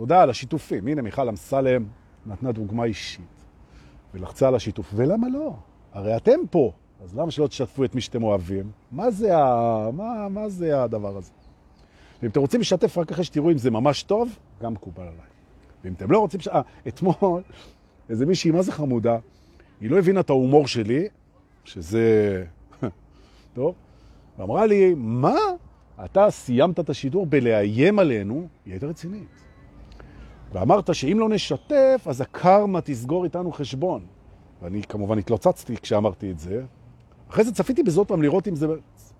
תודה על השיתופים. הנה, מיכל אמסלם נתנה דוגמה אישית, ולחצה על השיתוף. ולמה לא? הרי אתם פה, אז למה שלא תשתפו את מי שאתם אוהבים? מה זה, ה... מה, מה זה הדבר הזה? ואם אתם רוצים לשתף רק אחרי שתראו אם זה ממש טוב, גם מקובל עליי. ואם אתם לא רוצים... אה, אתמול, איזה מישהי, מה זה חמודה? היא לא הבינה את ההומור שלי, שזה... טוב? ואמרה לי, מה? אתה סיימת את השידור בלאיים עלינו? היא הייתה רצינית. ואמרת שאם לא נשתף, אז הקרמה תסגור איתנו חשבון. ואני כמובן התלוצצתי כשאמרתי את זה. אחרי זה צפיתי בזאת פעם לראות אם זה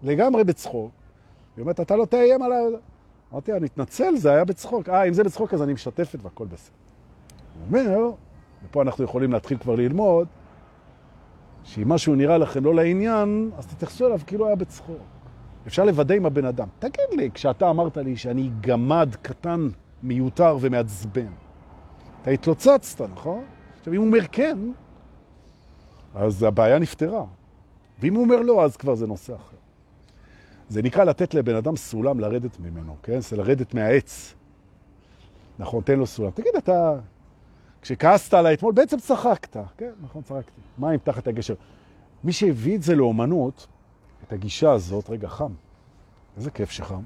לגמרי בצחוק. היא אומרת, אתה לא תאיים עליי. אמרתי, אני אתנצל, זה היה בצחוק. אה, אם זה בצחוק אז אני משתפת והכל בסדר. הוא אומר, ופה אנחנו יכולים להתחיל כבר ללמוד, שאם משהו נראה לכם לא לעניין, אז תתייחסו אליו כאילו היה בצחוק. אפשר לוודא עם הבן אדם. תגיד לי, כשאתה אמרת לי שאני גמד קטן, מיותר ומעצבן, אתה התלוצצת, נכון? עכשיו, אם הוא אומר כן, אז הבעיה נפתרה. ואם הוא אומר לא, אז כבר זה נושא אחר. זה נקרא לתת לבן אדם סולם לרדת ממנו, כן? זה לרדת מהעץ. נכון, תן לו סולם. תגיד, אתה, כשכעסת עליי אתמול, בעצם צחקת. כן, נכון, צחקתי. מים תחת הגשר. מי שהביא את זה לאומנות, את הגישה הזאת, רגע, חם. איזה כיף שחם.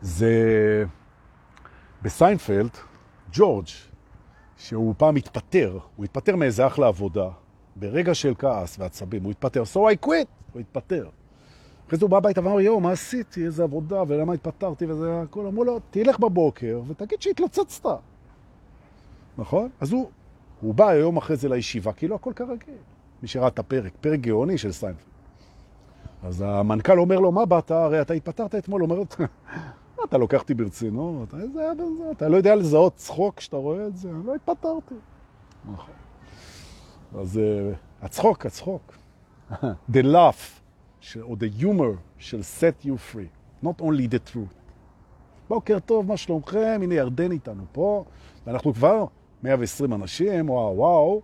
זה בסיינפלד, ג'ורג', שהוא פעם התפטר, הוא התפטר מאיזה אחלה עבודה, ברגע של כעס ועצבים, הוא התפטר. So I quit, הוא התפטר. אחרי זה הוא בא הביתה ואמר, יואו, מה עשיתי, איזה עבודה, ולמה התפטרתי, וזה הכל. אמרו לו, תלך בבוקר ותגיד שהתלוצצת. נכון? אז הוא, הוא בא היום אחרי זה לישיבה, כאילו הכל כרגיל. מי שראה את הפרק, פרק גאוני של סיינפלד. אז המנכ"ל אומר לו, מה באת? הרי אתה התפטרת אתמול. אומר לו, אתה לוקח אותי ברצינות, אתה, אתה לא יודע לזהות צחוק כשאתה רואה את זה, לא התפטרתי. נכון. אז uh, הצחוק, הצחוק. the laugh, או the humor shall set you free, not only the truth. בוקר טוב, מה שלומכם? הנה ירדן איתנו פה, ואנחנו כבר 120 אנשים, וואו וואו,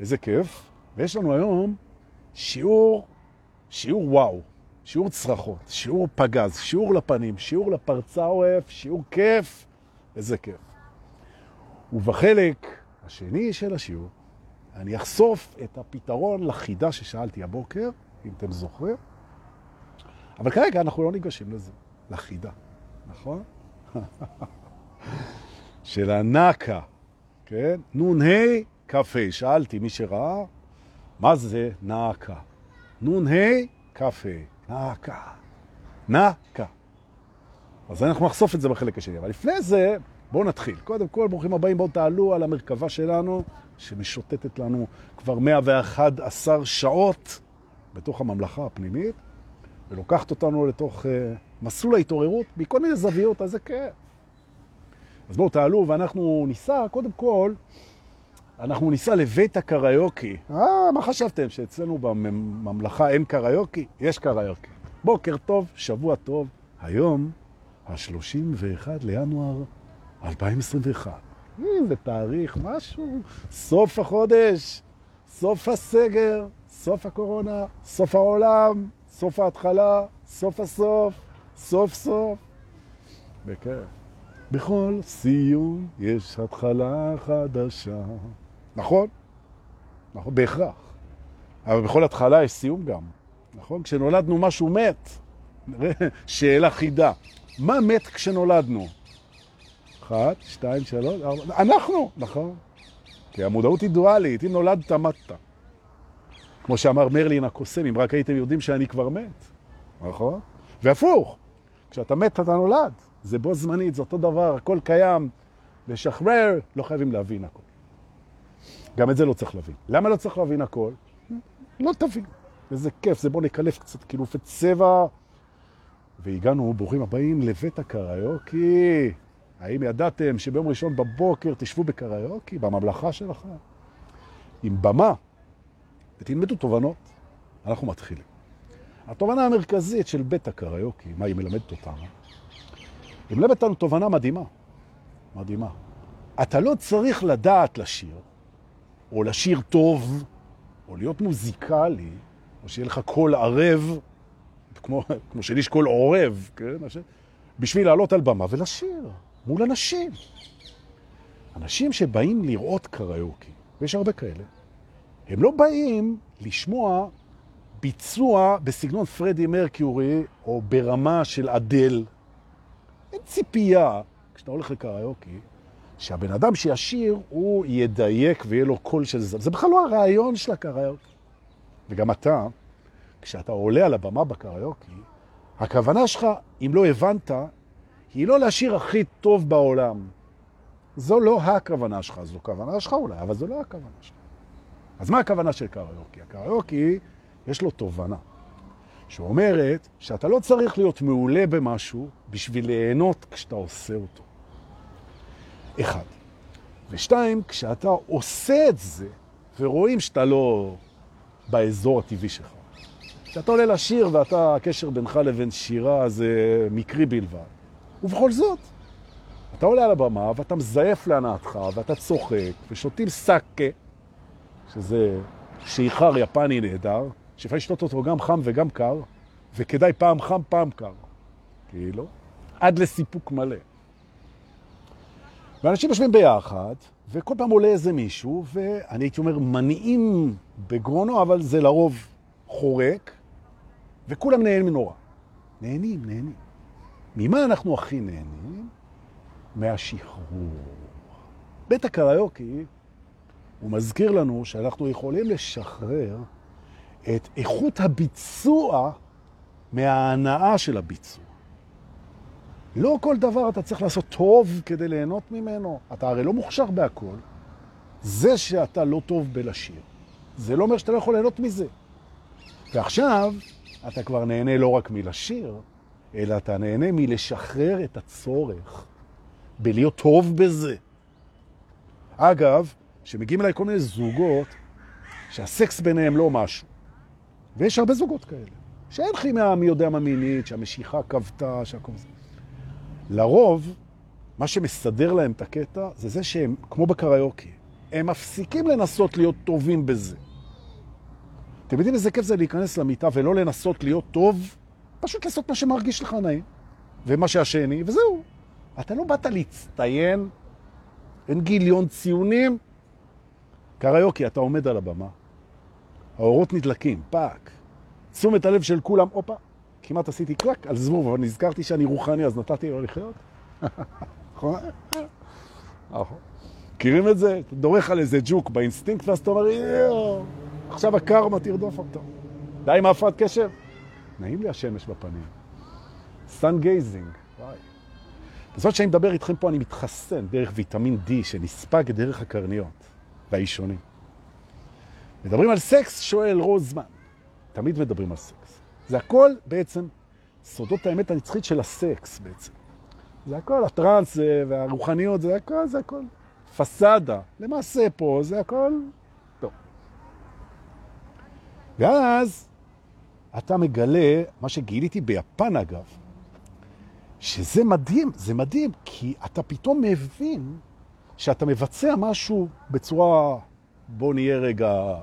איזה כיף. ויש לנו היום שיעור, שיעור וואו, שיעור צרחות, שיעור פגז, שיעור לפנים, שיעור לפרצה אוהב, שיעור כיף, איזה כיף. ובחלק השני של השיעור, אני אחשוף את הפתרון לחידה ששאלתי הבוקר, אם אתם זוכרים. אבל כרגע אנחנו לא ניגשים לזה, לחידה, נכון? של הנקה, כן? נון ה' כ"ה. שאלתי מי שראה, מה זה נקה? נון ה' כ"ה. נקה. נקה. אז אנחנו נחשוף את זה בחלק השני. אבל לפני זה, בואו נתחיל. קודם כל, ברוכים הבאים, בואו תעלו על המרכבה שלנו, שמשוטטת לנו כבר 111 שעות בתוך הממלכה הפנימית, ולוקחת אותנו לתוך uh, מסלול ההתעוררות מכל מיני זוויות, אז זה כיף. אז בואו תעלו, ואנחנו ניסע, קודם כל, אנחנו ניסע לבית הקריוקי. אה, מה חשבתם? שאצלנו בממלכה אין קריוקי? יש קריוקי. בוקר טוב, שבוע טוב. היום, ה-31 לינואר 2021. זה תאריך, משהו, סוף החודש, סוף הסגר, סוף הקורונה, סוף העולם, סוף ההתחלה, סוף הסוף, סוף סוף. בכיף. בכל סיום יש התחלה חדשה. נכון? נכון, בהכרח. אבל בכל התחלה יש סיום גם. נכון? כשנולדנו משהו מת. שאלה חידה. מה מת כשנולדנו? אחת, שתיים, שלוש, ארבע, אנחנו, נכון. כי המודעות היא דואלית, אם נולדת, מתת. כמו שאמר מרלין הקוסם, אם רק הייתם יודעים שאני כבר מת, נכון? והפוך, כשאתה מת אתה נולד, זה בו זמנית, זה אותו דבר, הכל קיים, לשחרר, לא חייבים להבין הכל. גם את זה לא צריך להבין. למה לא צריך להבין הכל? לא תבין. איזה כיף, זה בוא נקלף קצת קילופי צבע. והגענו, ברוכים הבאים, לבית הקריוקי. האם ידעתם שביום ראשון בבוקר תשבו בקריוקי, בממלכה שלכם, עם במה, ותלמדו תובנות? אנחנו מתחילים. התובנה המרכזית של בית הקריוקי, מה היא מלמדת אותנו? היא מלמדת אותנו תובנה מדהימה. מדהימה. אתה לא צריך לדעת לשיר, או לשיר טוב, או להיות מוזיקלי, או שיהיה לך קול ערב, כמו, כמו שלי יש קול עורב, כן? בשביל לעלות על במה ולשיר. מול אנשים. אנשים שבאים לראות קריוקי, ויש הרבה כאלה, הם לא באים לשמוע ביצוע בסגנון פרדי מרקיורי או ברמה של אדל. אין ציפייה, כשאתה הולך לקריוקי, שהבן אדם שישיר הוא ידייק ויהיה לו קול של זה. זה בכלל לא הרעיון של הקריוקי. וגם אתה, כשאתה עולה על הבמה בקריוקי, הכוונה שלך, אם לא הבנת, היא לא להשאיר הכי טוב בעולם. זו לא הכוונה שלך, זו כוונה שלך אולי, אבל זו לא הכוונה שלך. אז מה הכוונה של קריוקי? הקריוקי, יש לו תובנה, שאומרת שאתה לא צריך להיות מעולה במשהו בשביל ליהנות כשאתה עושה אותו. אחד. ושתיים, כשאתה עושה את זה, ורואים שאתה לא באזור הטבעי שלך. כשאתה עולה לשיר ואתה, הקשר בינך לבין שירה זה מקרי בלבד. ובכל זאת, אתה עולה על הבמה ואתה מזייף להנאתך ואתה צוחק ושותים סאקה, שזה שיכר יפני נהדר, שאפשר לשתות אותו גם חם וגם קר, וכדאי פעם חם פעם קר, כאילו, עד לסיפוק מלא. ואנשים יושבים ביחד, וכל פעם עולה איזה מישהו, ואני הייתי אומר מניעים בגרונו, אבל זה לרוב חורק, וכולם נהנים מנורא. נהנים, נהנים. ממה אנחנו הכי נהנים? מהשחרור. בית הקריוקי, הוא מזכיר לנו שאנחנו יכולים לשחרר את איכות הביצוע מההנאה של הביצוע. לא כל דבר אתה צריך לעשות טוב כדי ליהנות ממנו. אתה הרי לא מוכשר בהכל. זה שאתה לא טוב בלשיר, זה לא אומר שאתה לא יכול ליהנות מזה. ועכשיו אתה כבר נהנה לא רק מלשיר, אלא אתה נהנה מלשחרר את הצורך בלהיות טוב בזה. אגב, שמגיעים אליי כל מיני זוגות שהסקס ביניהם לא משהו. ויש הרבה זוגות כאלה, שאין כימיה מי יודע מה מינית, שהמשיכה כבתה, שהכל זה. לרוב, מה שמסדר להם את הקטע זה זה שהם, כמו בקריוקי, הם מפסיקים לנסות להיות טובים בזה. אתם יודעים איזה כיף זה להיכנס למיטה ולא לנסות להיות טוב? פשוט לעשות מה שמרגיש לך נעים, ומה שהשני, וזהו. אתה לא באת להצטיין, אין גיליון ציונים. קריוקי, אתה עומד על הבמה, האורות נדלקים, fuck. תשומת הלב של כולם, הופה, כמעט עשיתי קלק על זבוב, אבל נזכרתי שאני רוחני, אז נתתי לו לחיות. נכון? נכון. מכירים את זה? אתה דורך על איזה ג'וק באינסטינקט, ואז אתה אומר, עכשיו הקרמה תרדוף אותו. די עם ההפרעת קשב. נעים לי השמש בפנים. sun gazing. בזאת שאני מדבר איתכם פה, אני מתחסן דרך ויטמין D שנספג דרך הקרניות והאישונים. מדברים על סקס, שואל רוזמן. תמיד מדברים על סקס. זה הכל בעצם סודות האמת הנצחית של הסקס בעצם. זה הכל, הטרנס והרוחניות, זה הכל, זה הכל. פסדה. למעשה פה זה הכל טוב. ואז אתה מגלה, מה שגיליתי ביפן אגב, שזה מדהים, זה מדהים, כי אתה פתאום מבין שאתה מבצע משהו בצורה, בוא נהיה רגע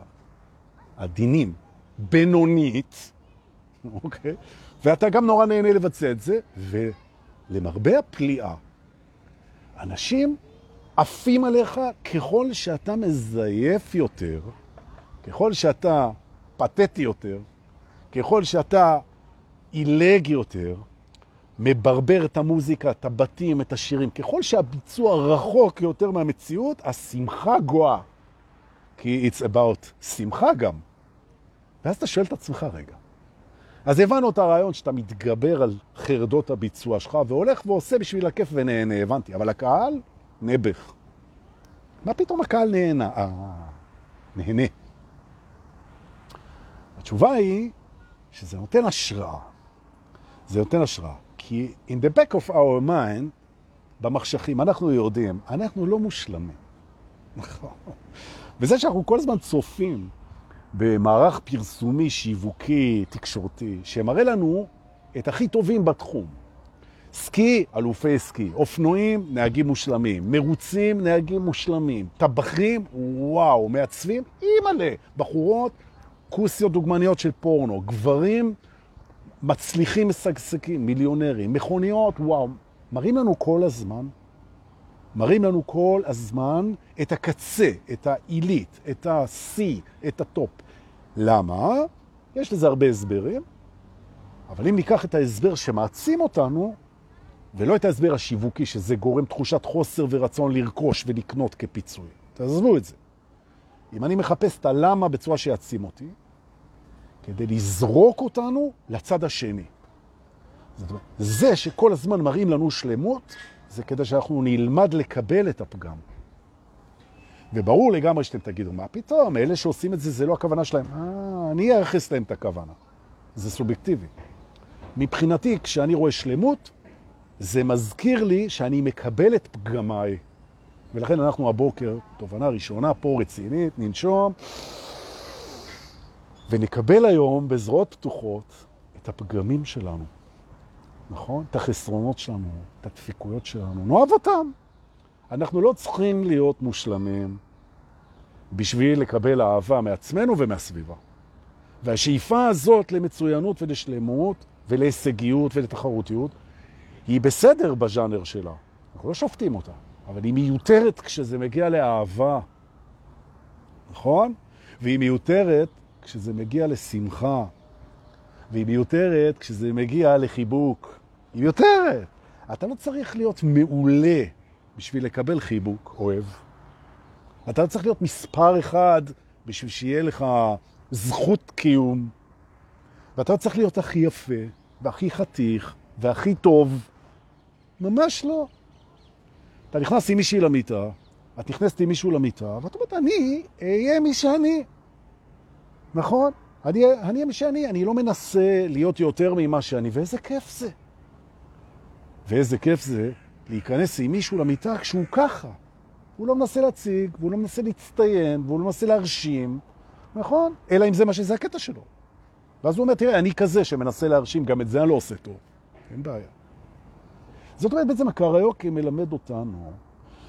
עדינים, בינונית, אוקיי? ואתה גם נורא נהנה לבצע את זה, ולמרבה הפליאה, אנשים עפים עליך ככל שאתה מזייף יותר, ככל שאתה פתטי יותר, ככל שאתה אילג יותר, מברבר את המוזיקה, את הבתים, את השירים, ככל שהביצוע רחוק יותר מהמציאות, השמחה גואה. כי it's about שמחה גם. ואז אתה שואל את עצמך רגע. אז הבנו את הרעיון שאתה מתגבר על חרדות הביצוע שלך והולך ועושה בשביל הכיף ונהנה, הבנתי. אבל הקהל נבח. מה פתאום הקהל נהנה? אה, נהנה. התשובה היא שזה נותן השראה. זה נותן השראה. כי in the back of our mind, במחשכים, אנחנו יודעים, אנחנו לא מושלמים. נכון. וזה שאנחנו כל הזמן צופים במערך פרסומי, שיווקי, תקשורתי, שמראה לנו את הכי טובים בתחום. סקי, אלופי סקי, אופנועים, נהגים מושלמים, מרוצים, נהגים מושלמים, טבחים, וואו, מעצבים, אימא'לה, בחורות, כוסיות דוגמניות של פורנו, גברים מצליחים משגשגים, מיליונרים, מכוניות, וואו, מראים לנו כל הזמן מראים לנו כל הזמן את הקצה, את העילית, את השיא, את ה top. למה? יש לזה הרבה הסברים, אבל אם ניקח את ההסבר שמעצים אותנו, ולא את ההסבר השיווקי, שזה גורם תחושת חוסר ורצון לרכוש ולקנות כפיצוי. תעזבו את זה. אם אני מחפש את הלמה בצורה שיעצים אותי, כדי לזרוק אותנו לצד השני. זאת אומרת, זה שכל הזמן מראים לנו שלמות, זה כדי שאנחנו נלמד לקבל את הפגם. וברור לגמרי שאתם תגידו, מה פתאום, אלה שעושים את זה, זה לא הכוונה שלהם. אה, אני אייחס להם את הכוונה. זה סובייקטיבי. מבחינתי, כשאני רואה שלמות, זה מזכיר לי שאני מקבל את פגמיי. ולכן אנחנו הבוקר, תובנה ראשונה פה רצינית, ננשום, ונקבל היום בזרועות פתוחות את הפגמים שלנו, נכון? את החסרונות שלנו, את הדפיקויות שלנו, נאהב אותם. אנחנו לא צריכים להיות מושלמים בשביל לקבל אהבה מעצמנו ומהסביבה. והשאיפה הזאת למצוינות ולשלמות ולהישגיות ולתחרותיות היא בסדר בז'אנר שלה. אנחנו לא שופטים אותה, אבל היא מיותרת כשזה מגיע לאהבה, נכון? והיא מיותרת כשזה מגיע לשמחה, והיא מיותרת כשזה מגיע לחיבוק. היא מיותרת. אתה לא צריך להיות מעולה בשביל לקבל חיבוק, אוהב. אתה לא צריך להיות מספר אחד בשביל שיהיה לך זכות קיום. ואתה לא צריך להיות הכי יפה, והכי חתיך, והכי טוב. ממש לא. אתה נכנס עם מישהי למיטה, את נכנסת עם מישהו למיטה, ואת אומרת, אני אהיה מי שאני. נכון? אני אהיה מי שאני, אני לא מנסה להיות יותר ממה שאני, ואיזה כיף זה. ואיזה כיף זה להיכנס עם מישהו למיטה כשהוא ככה. הוא לא מנסה להציג, והוא לא מנסה להצטיין, והוא לא מנסה להרשים, נכון? אלא אם זה מה שזה הקטע שלו. ואז הוא אומר, תראה, אני כזה שמנסה להרשים, גם את זה אני לא עושה טוב. אין בעיה. זאת אומרת, בעצם הקריוקי מלמד אותנו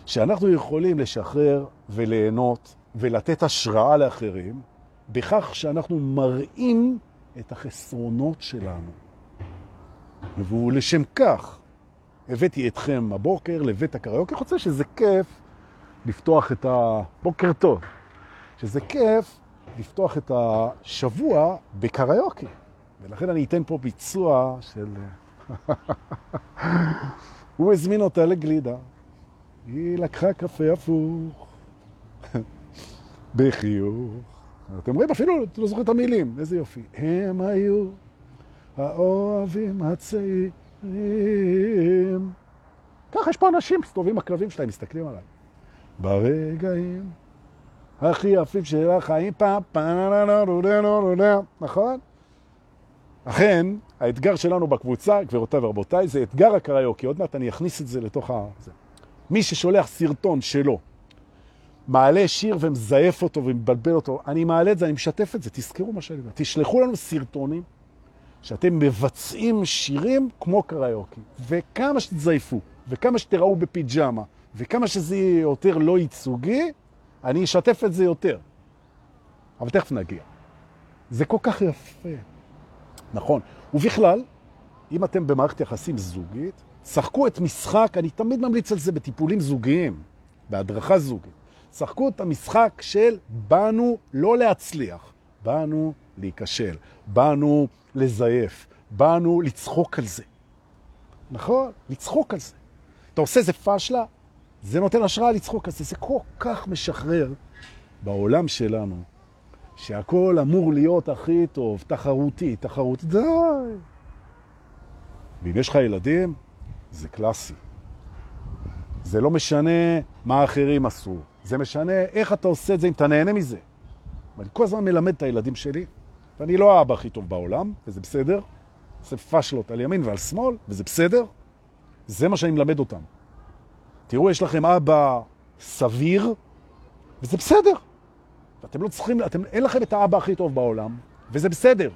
שאנחנו יכולים לשחרר וליהנות ולתת השראה לאחרים בכך שאנחנו מראים את החסרונות שלנו. ולשם כך הבאתי אתכם הבוקר לבית הקריוקי. חוצה שזה כיף לפתוח את הבוקר טוב, שזה כיף לפתוח את השבוע בקריוקי. ולכן אני אתן פה ביצוע של... הוא הזמין אותה לגלידה, היא לקחה קפה הפוך, בחיוך. אתם רואים, אפילו, לא זוכרים את המילים, איזה יופי. הם היו האוהבים הצעירים. ככה יש פה אנשים מסתובבים הכלבים שלהם, מסתכלים עליי. ברגעים הכי יפים של החיים, פעם, פעם, נכון? אכן, האתגר שלנו בקבוצה, גבירותיי ורבותיי, זה אתגר הקריוקי. עוד מעט אני אכניס את זה לתוך ה... מי ששולח סרטון שלו, מעלה שיר ומזייף אותו ומבלבל אותו, אני מעלה את זה, אני משתף את זה, תזכרו מה שאני אומר. תשלחו לנו סרטונים שאתם מבצעים שירים כמו קריוקי, וכמה שתזייפו, וכמה שתראו בפיג'מה, וכמה שזה יהיה יותר לא ייצוגי, אני אשתף את זה יותר. אבל תכף נגיע. זה כל כך יפה. נכון. ובכלל, אם אתם במערכת יחסים זוגית, שחקו את משחק, אני תמיד ממליץ על זה בטיפולים זוגיים, בהדרכה זוגית. שחקו את המשחק של באנו לא להצליח, באנו להיכשל, באנו לזייף, באנו לצחוק על זה. נכון? לצחוק על זה. אתה עושה איזה פשלה, זה נותן השראה לצחוק על זה. זה כל כך משחרר בעולם שלנו, שהכל אמור להיות הכי טוב, תחרותי, תחרותי, די. ואם יש לך ילדים, זה קלאסי. זה לא משנה מה האחרים עשו, זה משנה איך אתה עושה את זה, אם אתה נהנה מזה. ואני כל הזמן מלמד את הילדים שלי, ואני לא האבא הכי טוב בעולם, וזה בסדר. עושה פשלות על ימין ועל שמאל, וזה בסדר. זה מה שאני מלמד אותם. תראו, יש לכם אבא סביר, וזה בסדר. ואתם לא צריכים, אתם, אין לכם את האבא הכי טוב בעולם, וזה בסדר.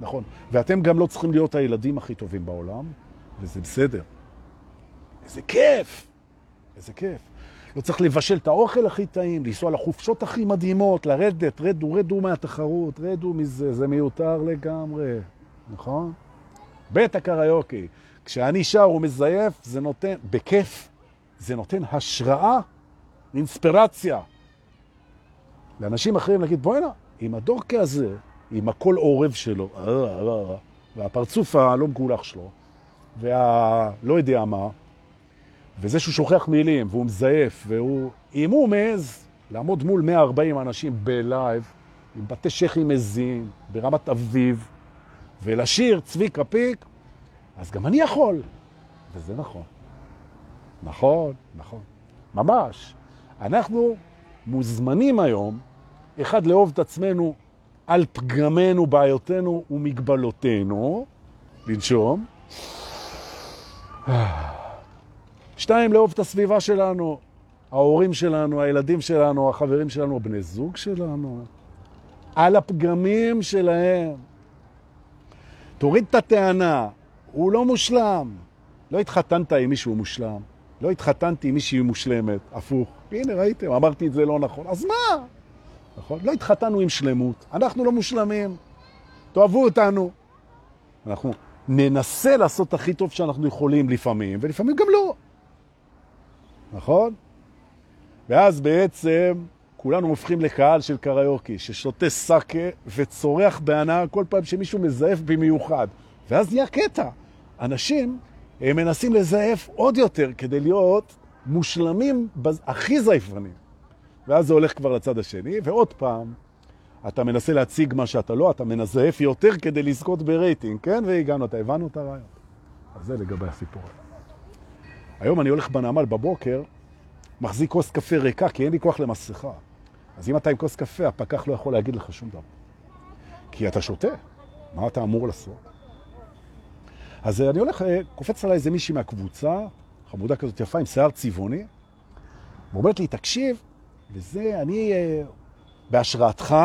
נכון. ואתם גם לא צריכים להיות הילדים הכי טובים בעולם, וזה בסדר. איזה כיף! איזה כיף. לא צריך לבשל את האוכל הכי טעים, לנסוע לחופשות הכי מדהימות, לרדת, רדו, רדו מהתחרות, רדו מזה, זה מיותר לגמרי, נכון? בית הקריוקי, כשאני שר ומזייף, זה נותן, בכיף, זה נותן השראה, אינספירציה. לאנשים אחרים להגיד, בואי הנה, עם הדורקה הזה, עם הכל עורב שלו, אה, אה, והפרצוף הלא מגולח שלו, והלא יודע מה, וזה שהוא שוכח מילים, והוא מזייף, והוא... אם הוא מעז לעמוד מול 140 אנשים בלייב, עם בתי שכי מזין, ברמת אביב, ולשיר צביקה פיק, אז גם אני יכול. וזה נכון. נכון, נכון. ממש. אנחנו מוזמנים היום, אחד, לאהוב את עצמנו על פגמנו, בעיותינו ומגבלותינו, לנשום. שתיים, לאהוב את הסביבה שלנו, ההורים שלנו, הילדים שלנו, החברים שלנו, הבני זוג שלנו, על הפגמים שלהם. תוריד את הטענה, הוא לא מושלם. לא התחתנת עם מישהו מושלם, לא התחתנתי עם מישהי מושלמת, הפוך. הנה, ראיתם, אמרתי את זה לא נכון. אז מה? נכון? לא התחתנו עם שלמות, אנחנו לא מושלמים. תאהבו אותנו. אנחנו ננסה לעשות הכי טוב שאנחנו יכולים לפעמים, ולפעמים גם לא. נכון? ואז בעצם כולנו הופכים לקהל של קריוקי, ששותה סאקה וצורח בהנאה כל פעם שמישהו מזייף במיוחד. ואז נהיה קטע. אנשים הם מנסים לזייף עוד יותר כדי להיות מושלמים הכי זייפנים. ואז זה הולך כבר לצד השני, ועוד פעם, אתה מנסה להציג מה שאתה לא, אתה מזייף יותר כדי לזכות ברייטינג, כן? והגענו, אתה הבנו את הרעיון. אז זה לגבי הסיפור. היום אני הולך בנמל בבוקר, מחזיק כוס קפה ריקה, כי אין לי כוח למסכה. אז אם אתה עם כוס קפה, הפקח לא יכול להגיד לך שום דבר. כי אתה שותה, מה אתה אמור לעשות? אז אני הולך, אה, קופץ עליי איזה מישהי מהקבוצה, חמודה כזאת יפה עם שיער צבעוני, ואומרת לי, תקשיב, וזה, אני אה, בהשראתך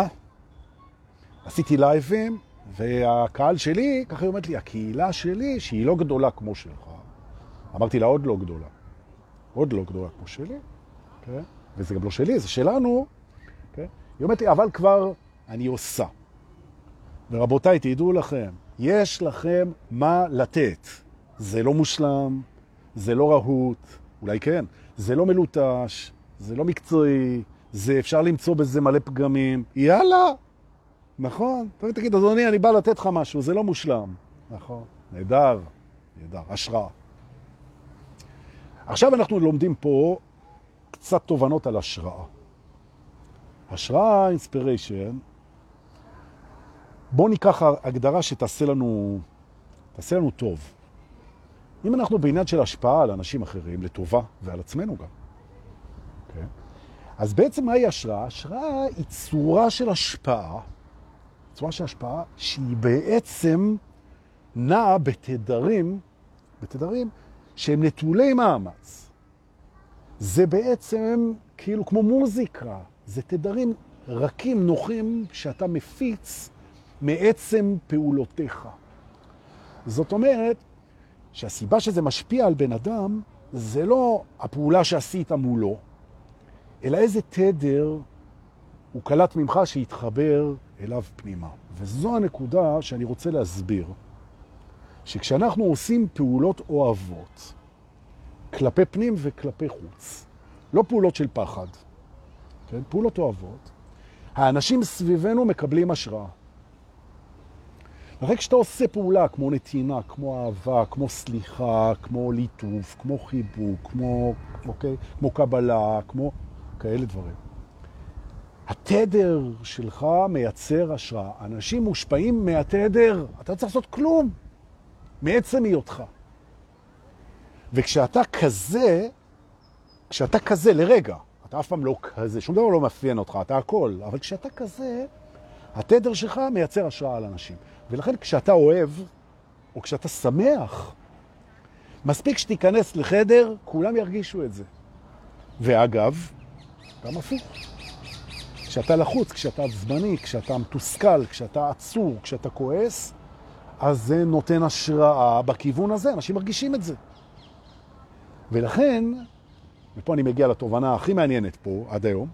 עשיתי לייבים, והקהל שלי, ככה היא אומרת לי, הקהילה שלי, שהיא לא גדולה כמו שלך, אמרתי לה, עוד לא גדולה. עוד לא גדולה כמו שלי, okay? כן? וזה גם לא שלי, זה שלנו. Okay? כן? היא אומרת לי, אבל כבר אני עושה. ורבותיי, תדעו לכם, יש לכם מה לתת. זה לא מושלם, זה לא רהוט, אולי כן, זה לא מלוטש, זה לא מקצועי, זה אפשר למצוא בזה מלא פגמים. יאללה, נכון. תגיד, אדוני, אני בא לתת לך משהו, זה לא מושלם. נכון, נהדר, נהדר, השראה. עכשיו אנחנו לומדים פה קצת תובנות על השראה. השראה, אינספיריישן, בואו ניקח הגדרה שתעשה לנו, תעשה לנו טוב. אם אנחנו בעניין של השפעה על אנשים אחרים, לטובה, ועל עצמנו גם, okay? אוקיי? אז בעצם מהי השראה? השראה היא צורה של השפעה, צורה של השפעה שהיא בעצם נעה בתדרים, בתדרים שהם נטולי מאמץ. זה בעצם כאילו כמו מוזיקה, זה תדרים רכים, נוחים, שאתה מפיץ מעצם פעולותיך. זאת אומרת שהסיבה שזה משפיע על בן אדם זה לא הפעולה שעשית מולו, אלא איזה תדר הוא קלט ממך שהתחבר אליו פנימה. וזו הנקודה שאני רוצה להסביר. שכשאנחנו עושים פעולות אוהבות, כלפי פנים וכלפי חוץ, לא פעולות של פחד, כן? פעולות אוהבות, האנשים סביבנו מקבלים השראה. רק כשאתה עושה פעולה כמו נתינה, כמו אהבה, כמו סליחה, כמו ליטוף, כמו חיבוק, כמו, אוקיי? כמו קבלה, כמו כאלה דברים. התדר שלך מייצר השראה. אנשים מושפעים מהתדר, אתה צריך לעשות כלום. מעצם היותך. וכשאתה כזה, כשאתה כזה לרגע, אתה אף פעם לא כזה, שום דבר לא מאפיין אותך, אתה הכל, אבל כשאתה כזה, התדר שלך מייצר השראה על אנשים. ולכן כשאתה אוהב, או כשאתה שמח, מספיק שתיכנס לחדר, כולם ירגישו את זה. ואגב, גם הפוך. כשאתה לחוץ, כשאתה זמני, כשאתה מתוסכל, כשאתה עצור, כשאתה כועס, אז זה נותן השראה בכיוון הזה, אנשים מרגישים את זה. ולכן, ופה אני מגיע לתובנה הכי מעניינת פה עד היום,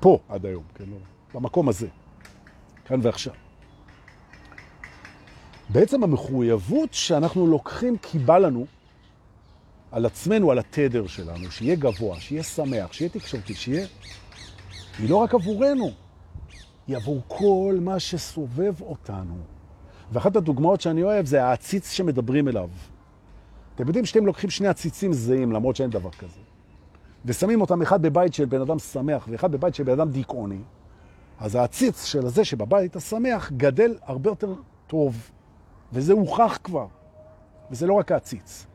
פה עד היום, כן, לא, במקום הזה, כאן ועכשיו. בעצם המחויבות שאנחנו לוקחים כי לנו, על עצמנו, על התדר שלנו, שיהיה גבוה, שיהיה שמח, שיהיה תקשורתי, שיהיה... היא לא רק עבורנו, היא עבור כל מה שסובב אותנו. ואחת הדוגמאות שאני אוהב זה העציץ שמדברים אליו. אתם יודעים שאתם לוקחים שני עציצים זהים, למרות שאין דבר כזה, ושמים אותם אחד בבית של בן אדם שמח ואחד בבית של בן אדם דיכאוני, אז העציץ של הזה שבבית השמח גדל הרבה יותר טוב, וזה הוכח כבר. וזה לא רק העציץ,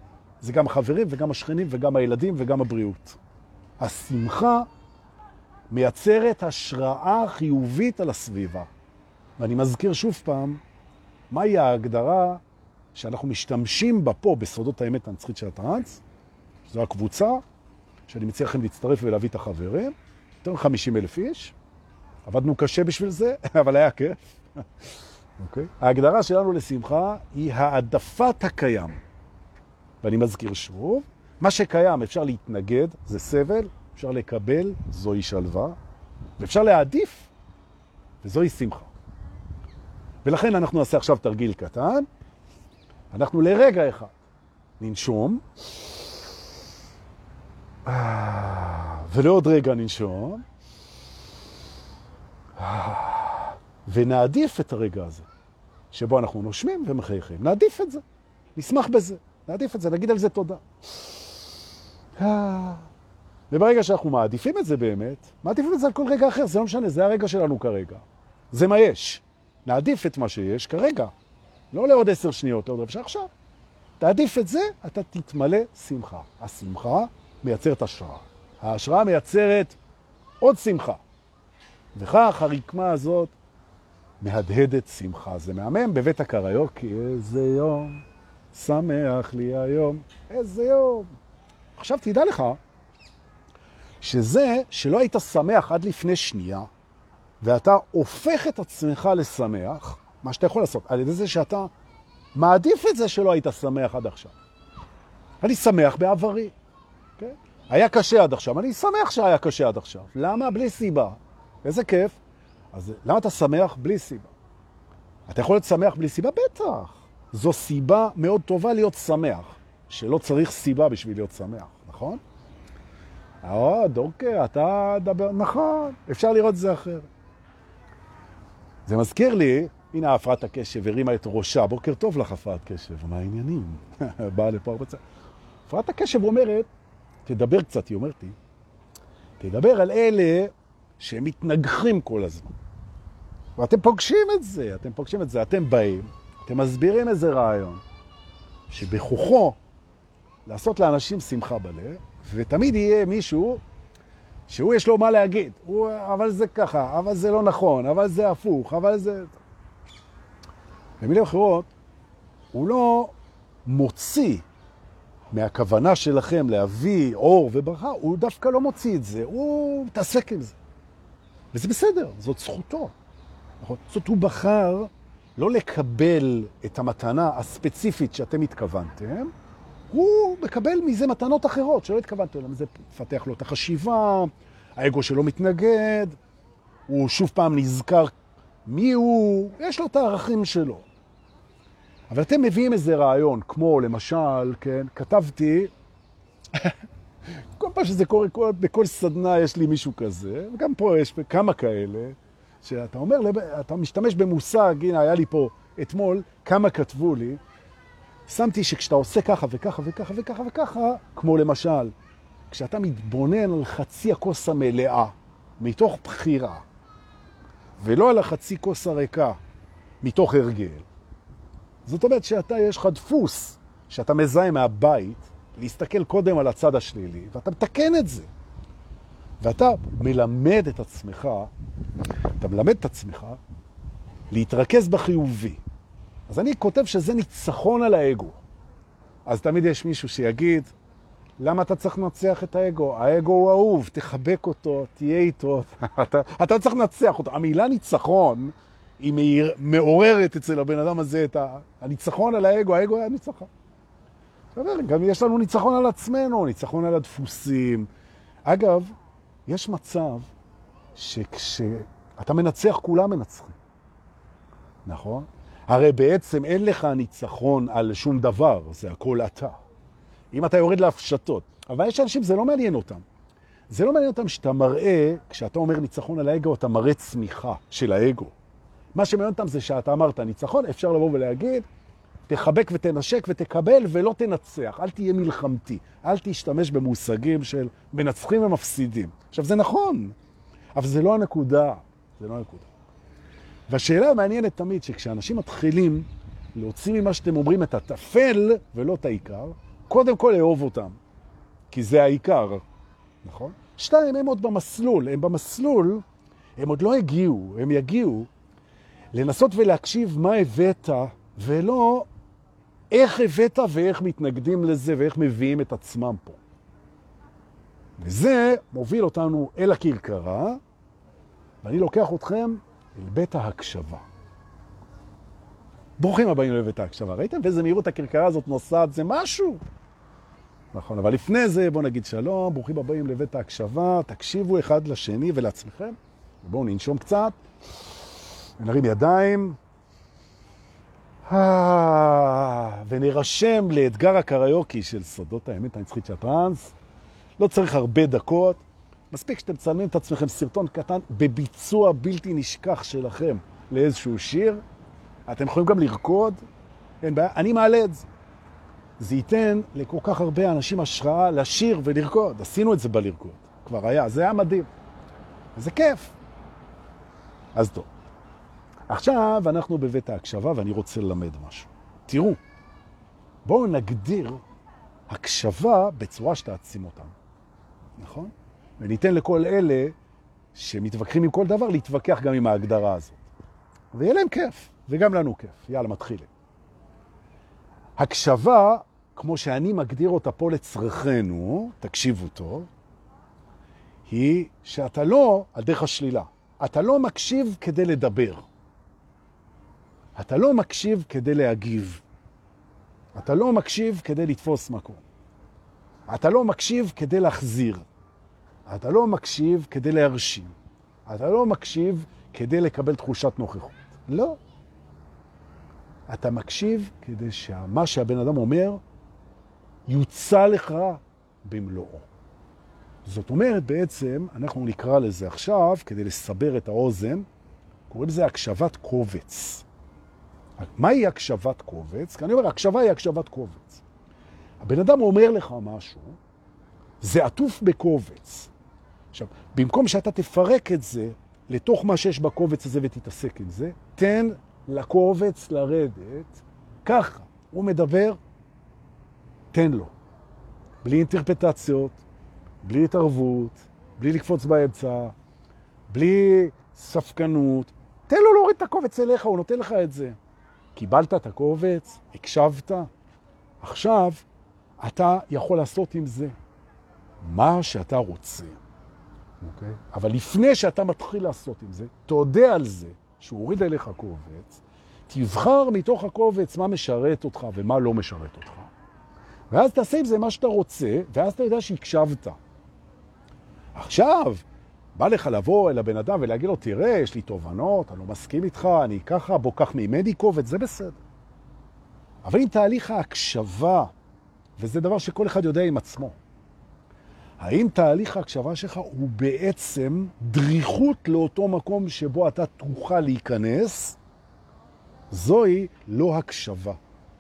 זה גם החברים וגם השכנים וגם הילדים וגם הבריאות. השמחה מייצרת השראה חיובית על הסביבה. ואני מזכיר שוב פעם, מהי ההגדרה שאנחנו משתמשים בה פה בסודות האמת הנצחית של הטרנס? זו הקבוצה שאני מציע לכם להצטרף ולהביא את החברים. יותר מ-50 אלף איש. עבדנו קשה בשביל זה, אבל היה כיף. Okay. אוקיי? ההגדרה שלנו לשמחה היא העדפת הקיים. ואני מזכיר שוב, מה שקיים אפשר להתנגד, זה סבל, אפשר לקבל, זוהי שלווה, ואפשר להעדיף, וזוהי שמחה. ולכן אנחנו נעשה עכשיו תרגיל קטן. אנחנו לרגע אחד ננשום, ולעוד רגע ננשום, ונעדיף את הרגע הזה, שבו אנחנו נושמים ומחייכים. נעדיף את זה, נשמח בזה, נעדיף את זה, נגיד על זה תודה. וברגע שאנחנו מעדיפים את זה באמת, מעדיפים את זה על כל רגע אחר, זה לא משנה, זה הרגע שלנו כרגע. זה מה יש. נעדיף את מה שיש כרגע, לא לעוד עשר שניות, לעוד רבע עכשיו. תעדיף את זה, אתה תתמלא שמחה. השמחה מייצרת השראה. ההשראה מייצרת עוד שמחה. וכך הרקמה הזאת מהדהדת שמחה. זה מהמם בבית הקריוקי, איזה יום, שמח לי היום, איזה יום. עכשיו תדע לך שזה שלא היית שמח עד לפני שנייה, ואתה הופך את עצמך לשמח, מה שאתה יכול לעשות, על ידי זה שאתה מעדיף את זה שלא היית שמח עד עכשיו. אני שמח בעברי. Okay? כן? היה קשה עד עכשיו, אני שמח שהיה קשה עד עכשיו. למה? בלי סיבה. איזה כיף. אז למה אתה שמח בלי סיבה? אתה יכול להיות שמח בלי סיבה? בטח. זו סיבה מאוד טובה להיות שמח, שלא צריך סיבה בשביל להיות שמח, נכון? עוד, אוקיי, אתה דבר, נכון, אפשר לראות את זה אחרת. זה מזכיר לי, הנה הפרעת הקשב, הרימה את ראשה, בוקר טוב לך הפרעת קשב, מה העניינים? באה לפה הרבה צד. הפרעת הקשב אומרת, תדבר קצת, היא אומרת לי, תדבר על אלה שהם מתנגחים כל הזמן. ואתם פוגשים את זה, אתם פוגשים את זה, אתם באים, אתם מסבירים איזה רעיון, שבכוחו לעשות לאנשים שמחה בלב, ותמיד יהיה מישהו שהוא יש לו מה להגיד. הוא, אבל זה ככה, אבל זה לא נכון, אבל זה הפוך, אבל זה... במילים אחרות, הוא לא מוציא מהכוונה שלכם להביא אור וברכה, הוא דווקא לא מוציא את זה, הוא מתעסק עם זה. וזה בסדר, זאת זכותו. נכון? זאת הוא בחר לא לקבל את המתנה הספציפית שאתם התכוונתם, הוא מקבל מזה מתנות אחרות שלא התכוונתם להם. זה מפתח לו את החשיבה, האגו שלו מתנגד, הוא שוב פעם נזכר מי הוא, יש לו את הערכים שלו. אבל אתם מביאים איזה רעיון, כמו למשל, כן, כתבתי, כל פעם שזה קורה, כל, בכל סדנה יש לי מישהו כזה, וגם פה יש כמה כאלה, שאתה אומר, אתה משתמש במושג, הנה היה לי פה אתמול, כמה כתבו לי, שמתי שכשאתה עושה ככה וככה וככה וככה וככה, כמו למשל, כשאתה מתבונן על חצי הכוס המלאה, מתוך בחירה, ולא על החצי כוס הריקה, מתוך הרגל, זאת אומרת שאתה, יש לך דפוס שאתה מזהה מהבית, להסתכל קודם על הצד השלילי, ואתה מתקן את זה. ואתה מלמד את עצמך, אתה מלמד את עצמך להתרכז בחיובי. אז אני כותב שזה ניצחון על האגו. אז תמיד יש מישהו שיגיד, למה אתה צריך לנצח את האגו? האגו הוא אהוב, תחבק אותו, תהיה איתו, אתה, אתה צריך לנצח אותו. המילה ניצחון היא מעוררת אצל הבן אדם הזה את הניצחון על האגו, האגו היה ניצחון. גם יש לנו ניצחון על עצמנו, ניצחון על הדפוסים. אגב, יש מצב שכשאתה מנצח, כולם מנצחים. נכון? הרי בעצם אין לך ניצחון על שום דבר, זה הכל אתה. אם אתה יורד להפשטות. אבל יש אנשים, זה לא מעניין אותם. זה לא מעניין אותם שאתה מראה, כשאתה אומר ניצחון על האגו, אתה מראה צמיחה של האגו. מה שמעניין אותם זה שאתה אמרת ניצחון, אפשר לבוא ולהגיד, תחבק ותנשק ותקבל ולא תנצח. אל תהיה מלחמתי. אל תשתמש במושגים של מנצחים ומפסידים. עכשיו, זה נכון, אבל זה לא הנקודה. זה לא הנקודה. והשאלה המעניינת תמיד, שכשאנשים מתחילים להוציא ממה שאתם אומרים את התפל ולא את העיקר, קודם כל לאהוב אותם, כי זה העיקר, נכון? שתיים, הם עוד במסלול, הם במסלול, הם עוד לא הגיעו, הם יגיעו לנסות ולהקשיב מה הבאת, ולא איך הבאת ואיך מתנגדים לזה ואיך מביאים את עצמם פה. וזה מוביל אותנו אל הכרכרה, ואני לוקח אתכם אל בית ההקשבה. ברוכים הבאים לבית ההקשבה. ראיתם באיזה מהירות הכרכרה הזאת נוסעת? זה משהו. נכון, אבל לפני זה בואו נגיד שלום, ברוכים הבאים לבית ההקשבה, תקשיבו אחד לשני ולעצמכם, ובואו ננשום קצת, ונרים ידיים, אה, ונרשם לאתגר הקריוקי של סודות האמת הנצחית של הטרנס. לא צריך הרבה דקות, מספיק שאתם צלמים את עצמכם סרטון קטן בביצוע בלתי נשכח שלכם לאיזשהו שיר. אתם יכולים גם לרקוד, אין בעיה, אני מעלה את זה. זה ייתן לכל כך הרבה אנשים השראה לשיר ולרקוד. עשינו את זה בלרקוד, כבר היה, זה היה מדהים. זה כיף. אז טוב. עכשיו אנחנו בבית ההקשבה ואני רוצה ללמד משהו. תראו, בואו נגדיר הקשבה בצורה שתעצים אותם, נכון? וניתן לכל אלה שמתווכחים עם כל דבר להתווכח גם עם ההגדרה הזאת. ויהיה להם כיף, וגם לנו כיף. יאללה, מתחילים. הקשבה, כמו שאני מגדיר אותה פה לצרכנו, תקשיבו טוב, היא שאתה לא, על דרך השלילה, אתה לא מקשיב כדי לדבר. אתה לא מקשיב כדי להגיב. אתה לא מקשיב כדי לתפוס מקום. אתה לא מקשיב כדי להחזיר. אתה לא מקשיב כדי להרשים. אתה לא מקשיב כדי לקבל תחושת נוכחות. לא. אתה מקשיב כדי שמה שהבן אדם אומר יוצא לך במלואו. זאת אומרת, בעצם, אנחנו נקרא לזה עכשיו, כדי לסבר את האוזן, קוראים לזה הקשבת קובץ. מהי הקשבת קובץ? כי אני אומר, הקשבה היא הקשבת קובץ. הבן אדם אומר לך משהו, זה עטוף בקובץ. עכשיו, במקום שאתה תפרק את זה לתוך מה שיש בקובץ הזה ותתעסק עם זה, תן לקובץ לרדת ככה. הוא מדבר, תן לו. בלי אינטרפטציות, בלי התערבות, בלי לקפוץ באמצע, בלי ספקנות. תן לו להוריד את הקובץ אליך, הוא נותן לך את זה. קיבלת את הקובץ, הקשבת, עכשיו אתה יכול לעשות עם זה מה שאתה רוצה. Okay. אוקיי? אבל לפני שאתה מתחיל לעשות עם זה, תודה על זה שהוא הוריד אליך קובץ, תבחר מתוך הקובץ מה משרת אותך ומה לא משרת אותך. ואז תעשה עם זה מה שאתה רוצה, ואז אתה יודע שהקשבת. עכשיו, בא לך לבוא אל הבן אדם ולהגיד לו, תראה, יש לי תובנות, אני לא מסכים איתך, אני ככה, בוא קח ממני קובץ, זה בסדר. אבל אם תהליך ההקשבה, וזה דבר שכל אחד יודע עם עצמו, האם תהליך ההקשבה שלך הוא בעצם דריכות לאותו מקום שבו אתה תוכל להיכנס? זוהי לא הקשבה,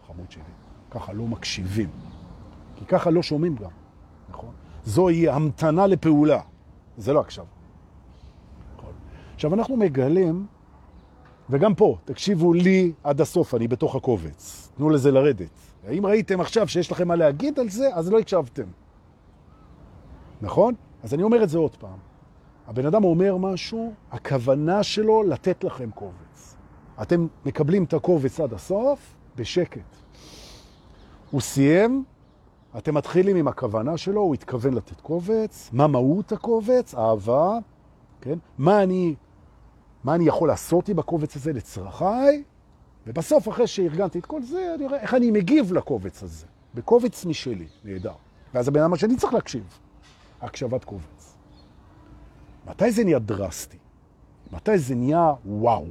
חמוד שלי. ככה לא מקשיבים. כי ככה לא שומעים גם, נכון? זוהי המתנה לפעולה. זה לא הקשבה. עכשיו, אנחנו מגלים, וגם פה, תקשיבו לי עד הסוף, אני בתוך הקובץ. תנו לזה לרדת. האם ראיתם עכשיו שיש לכם מה להגיד על זה, אז לא הקשבתם. נכון? אז אני אומר את זה עוד פעם. הבן אדם אומר משהו, הכוונה שלו לתת לכם קובץ. אתם מקבלים את הקובץ עד הסוף, בשקט. הוא סיים, אתם מתחילים עם הכוונה שלו, הוא התכוון לתת קובץ, מה מהות הקובץ, אהבה, כן? מה אני מה אני יכול לעשות עם הקובץ הזה לצרכיי, ובסוף, אחרי שארגנתי את כל זה, אני רואה איך אני מגיב לקובץ הזה, בקובץ משלי, נהדר. ואז הבן אדם השני צריך להקשיב, הקשבת קובץ. מתי זה נהיה דרסטי? מתי זה נהיה וואו?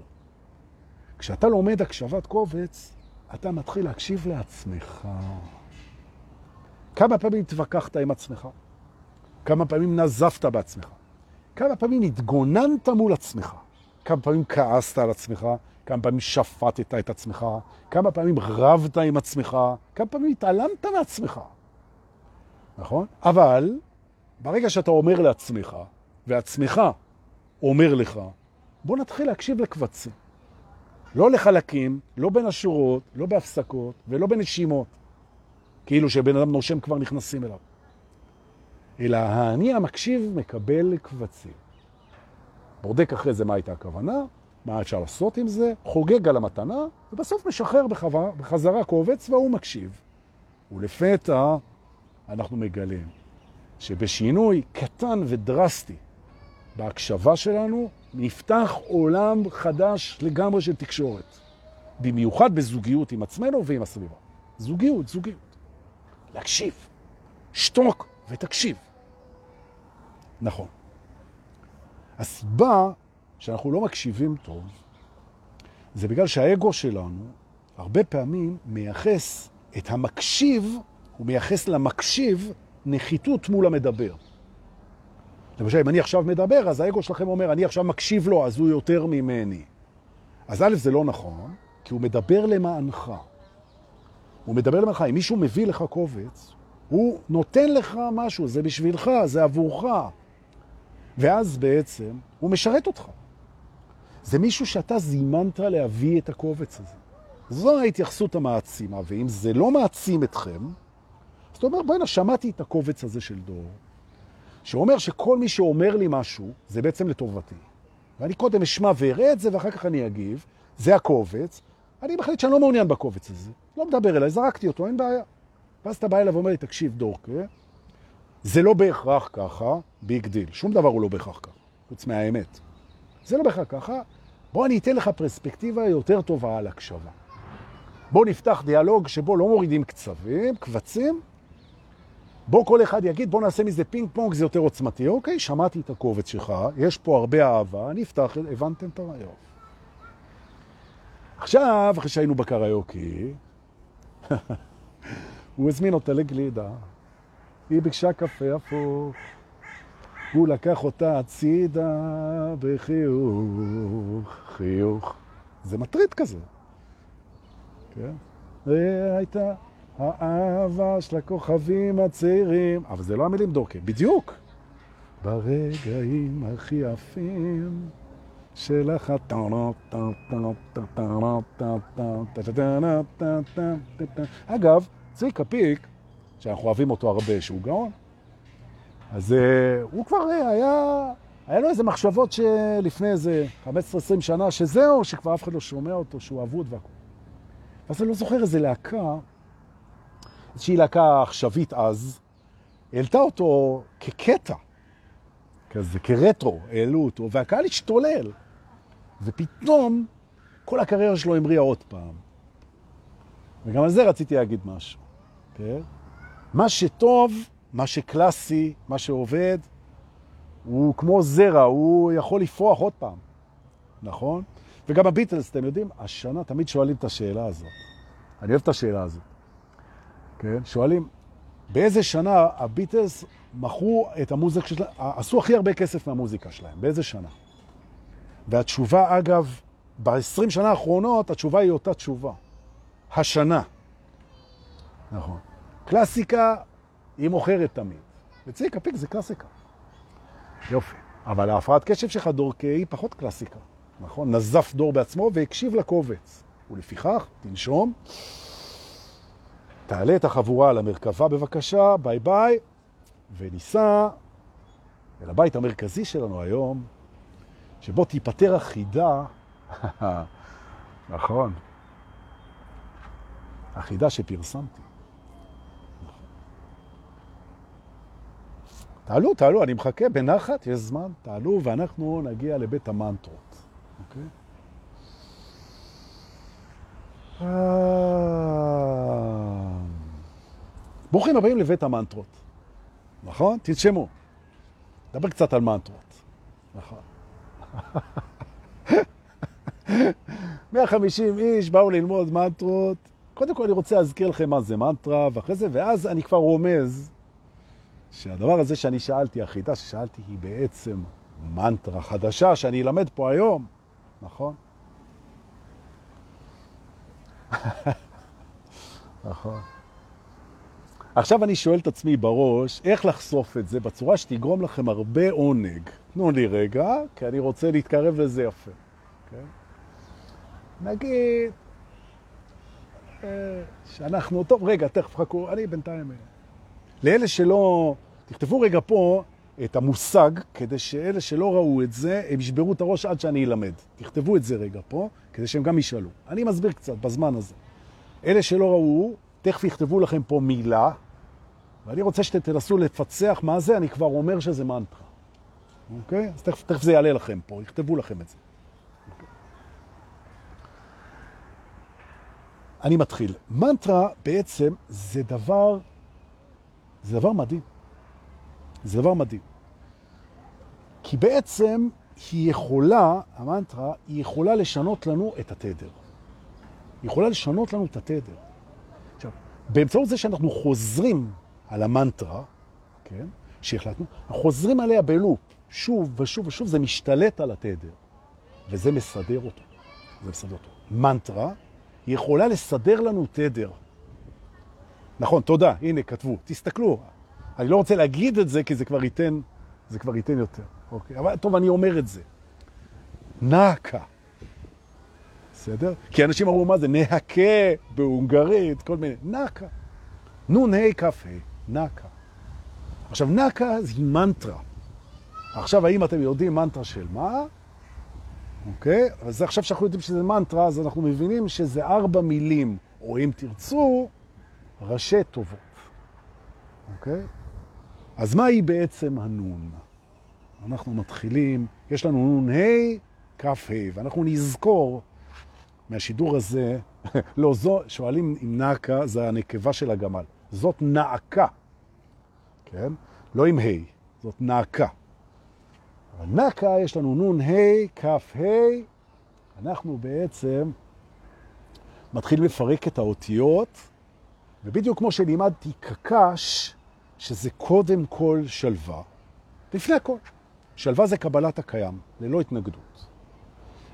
כשאתה לומד הקשבת קובץ, אתה מתחיל להקשיב לעצמך. כמה פעמים התווכחת עם עצמך? כמה פעמים נזפת בעצמך? כמה פעמים התגוננת מול עצמך? כמה פעמים כעסת על עצמך? כמה פעמים שפטת את עצמך? כמה פעמים רבת עם עצמך? כמה פעמים התעלמת מעצמך? נכון? אבל ברגע שאתה אומר לעצמך, ועצמך אומר לך, בוא נתחיל להקשיב לקבצים. לא לחלקים, לא בין השורות, לא בהפסקות ולא בנשימות. כאילו שבן אדם נושם כבר נכנסים אליו. אלא האני המקשיב מקבל קבצים. בודק אחרי זה מה הייתה הכוונה, מה אפשר לעשות עם זה, חוגג על המתנה, ובסוף משחרר בחזרה, קובץ והוא מקשיב. ולפתע אנחנו מגלים שבשינוי קטן ודרסטי בהקשבה שלנו, נפתח עולם חדש לגמרי של תקשורת. במיוחד בזוגיות עם עצמנו ועם הסביבה. זוגיות, זוגיות. להקשיב. שתוק ותקשיב. נכון. הסיבה שאנחנו לא מקשיבים טוב, זה בגלל שהאגו שלנו הרבה פעמים מייחס את המקשיב, הוא מייחס למקשיב נחיתות מול המדבר. למשל, אם אני עכשיו מדבר, אז האגו שלכם אומר, אני עכשיו מקשיב לו, אז הוא יותר ממני. אז א', זה לא נכון, כי הוא מדבר למענך. הוא מדבר למענך. אם מישהו מביא לך קובץ, הוא נותן לך משהו, זה בשבילך, זה עבורך. ואז בעצם הוא משרת אותך. זה מישהו שאתה זימנת להביא את הקובץ הזה. זו ההתייחסות המעצימה, ואם זה לא מעצים אתכם, אז אתה אומר, בוא'נה, שמעתי את הקובץ הזה של דור, שאומר שכל מי שאומר לי משהו, זה בעצם לטובתי. ואני קודם אשמע ואראה את זה, ואחר כך אני אגיב, זה הקובץ, אני מחליט שאני לא מעוניין בקובץ הזה. לא מדבר אליי, זרקתי אותו, אין בעיה. ואז אתה בא אליו ואומר לי, תקשיב, דורקה, זה לא בהכרח ככה, big deal. שום דבר הוא לא בהכרח ככה, חוץ מהאמת. זה לא בהכרח ככה, בוא אני אתן לך פרספקטיבה יותר טובה על הקשבה. בוא נפתח דיאלוג שבו לא מורידים קצבים, קבצים, בוא כל אחד יגיד, בוא נעשה מזה פינג פונג, זה יותר עוצמתי. אוקיי, שמעתי את הקובץ שלך, יש פה הרבה אהבה, אני אפתח, הבנתם את הרעיון. עכשיו, אחרי שהיינו בקריוקי, הוא הזמין אותה לגלידה, היא ביקשה קפה הפוך, הוא לקח אותה הצידה בחיוך, חיוך. זה מטריד כזה. כן? והייתה האהבה של הכוכבים הצעירים, אבל זה לא המילים דורקה, בדיוק. ברגעים הכי יפים שלך אגב, צביקה פיק, שאנחנו אוהבים אותו הרבה, שהוא גאון, אז הוא כבר היה, היה לו איזה מחשבות שלפני איזה 15-20 שנה, שזהו, שכבר אף אחד לא שומע אותו, שהוא אבוד והכל. אז אני לא זוכר איזה להקה, איזושהי להקה עכשווית אז, העלתה אותו כקטע, כזה, כרטרו, העלו אותו, והקהל השתולל. ופתאום כל הקריירה שלו המריאה עוד פעם. וגם על זה רציתי להגיד משהו. כן? מה שטוב, מה שקלאסי, מה שעובד, הוא כמו זרע, הוא יכול לפרוח עוד פעם, נכון? וגם הביטלס, אתם יודעים, השנה תמיד שואלים את השאלה הזאת. אני אוהב את השאלה הזאת. כן? שואלים, באיזה שנה הביטלס מכרו את המוזיקה שלהם, עשו הכי הרבה כסף מהמוזיקה שלהם, באיזה שנה? והתשובה, אגב, ב-20 שנה האחרונות, התשובה היא אותה תשובה. השנה. נכון. קלאסיקה היא מוכרת תמיד. וציקה פיק זה קלאסיקה. יופי. אבל ההפרעת קשב שלך, דורקי, היא פחות קלאסיקה. נכון? נזף דור בעצמו והקשיב לקובץ. ולפיכך, תנשום. תעלה את החבורה על המרכבה בבקשה, ביי ביי, וניסע אל הבית המרכזי שלנו היום, שבו תיפטר החידה, נכון, החידה שפרסמתי. תעלו, תעלו, אני מחכה בנחת, יש זמן, תעלו ואנחנו נגיע לבית המנטרות, אוקיי? אה, ברוכים הבאים לבית המנטרות, נכון? תנשמו. דבר קצת על מנטרות, נכון. 150 איש באו ללמוד מנטרות, קודם כל אני רוצה להזכיר לכם מה זה מנטרה, ואחרי זה, ואז אני כבר רומז שהדבר הזה שאני שאלתי, החידה ששאלתי, היא בעצם מנטרה חדשה שאני אלמד פה היום, נכון? נכון. עכשיו אני שואל את עצמי בראש, איך לחשוף את זה בצורה שתגרום לכם הרבה עונג. תנו לי רגע, כי אני רוצה להתקרב לזה יפה. Okay? אוקיי? נגיד אה, שאנחנו, טוב, רגע, תכף חכו, אני בינתיים... אה, לאלה שלא, תכתבו רגע פה את המושג, כדי שאלה שלא ראו את זה, הם ישברו את הראש עד שאני אלמד. תכתבו את זה רגע פה, כדי שהם גם ישאלו. אני מסביר קצת בזמן הזה. אלה שלא ראו, תכף יכתבו לכם פה מילה, ואני רוצה שתנסו לפצח מה זה, אני כבר אומר שזה מנטרה. אוקיי? אז תכף, תכף זה יעלה לכם פה, יכתבו לכם את זה. אני מתחיל. מנטרה בעצם זה דבר, זה דבר מדהים. זה דבר מדהים. כי בעצם היא יכולה, המנטרה, היא יכולה לשנות לנו את התדר. היא יכולה לשנות לנו את התדר. עכשיו, באמצעות זה שאנחנו חוזרים על המנטרה, כן, שהחלטנו, אנחנו חוזרים עליה בלופ, שוב ושוב ושוב, זה משתלט על התדר, וזה מסדר אותו. זה מסדר אותו. מנטרה יכולה לסדר לנו תדר. נכון, תודה, הנה, כתבו. תסתכלו, אני לא רוצה להגיד את זה, כי זה כבר ייתן, זה כבר ייתן יותר. אוקיי? אבל טוב, אני אומר את זה. נעקה. בסדר? כי אנשים אמרו, מה זה? נהקה בהונגרית, כל מיני. נעקה. נון ה' כ"ה. נקה. עכשיו, נקה היא מנטרה. עכשיו, האם אתם יודעים מנטרה של מה? אוקיי? אז עכשיו שאנחנו יודעים שזה מנטרה, אז אנחנו מבינים שזה ארבע מילים, או אם תרצו, ראשי טובות. אוקיי? אז מה היא בעצם הנון? אנחנו מתחילים, יש לנו נון ה', כ' ה', ואנחנו נזכור מהשידור הזה, לא, זו, שואלים אם נקה זה הנקבה של הגמל. זאת נעקה, כן? לא עם ה', זאת נעקה. אבל נעקה יש לנו נון ה', כף ה', אנחנו בעצם מתחילים לפרק את האותיות, ובדיוק כמו שלימדתי קקש, שזה קודם כל שלווה, לפני הכל. שלווה זה קבלת הקיים, ללא התנגדות.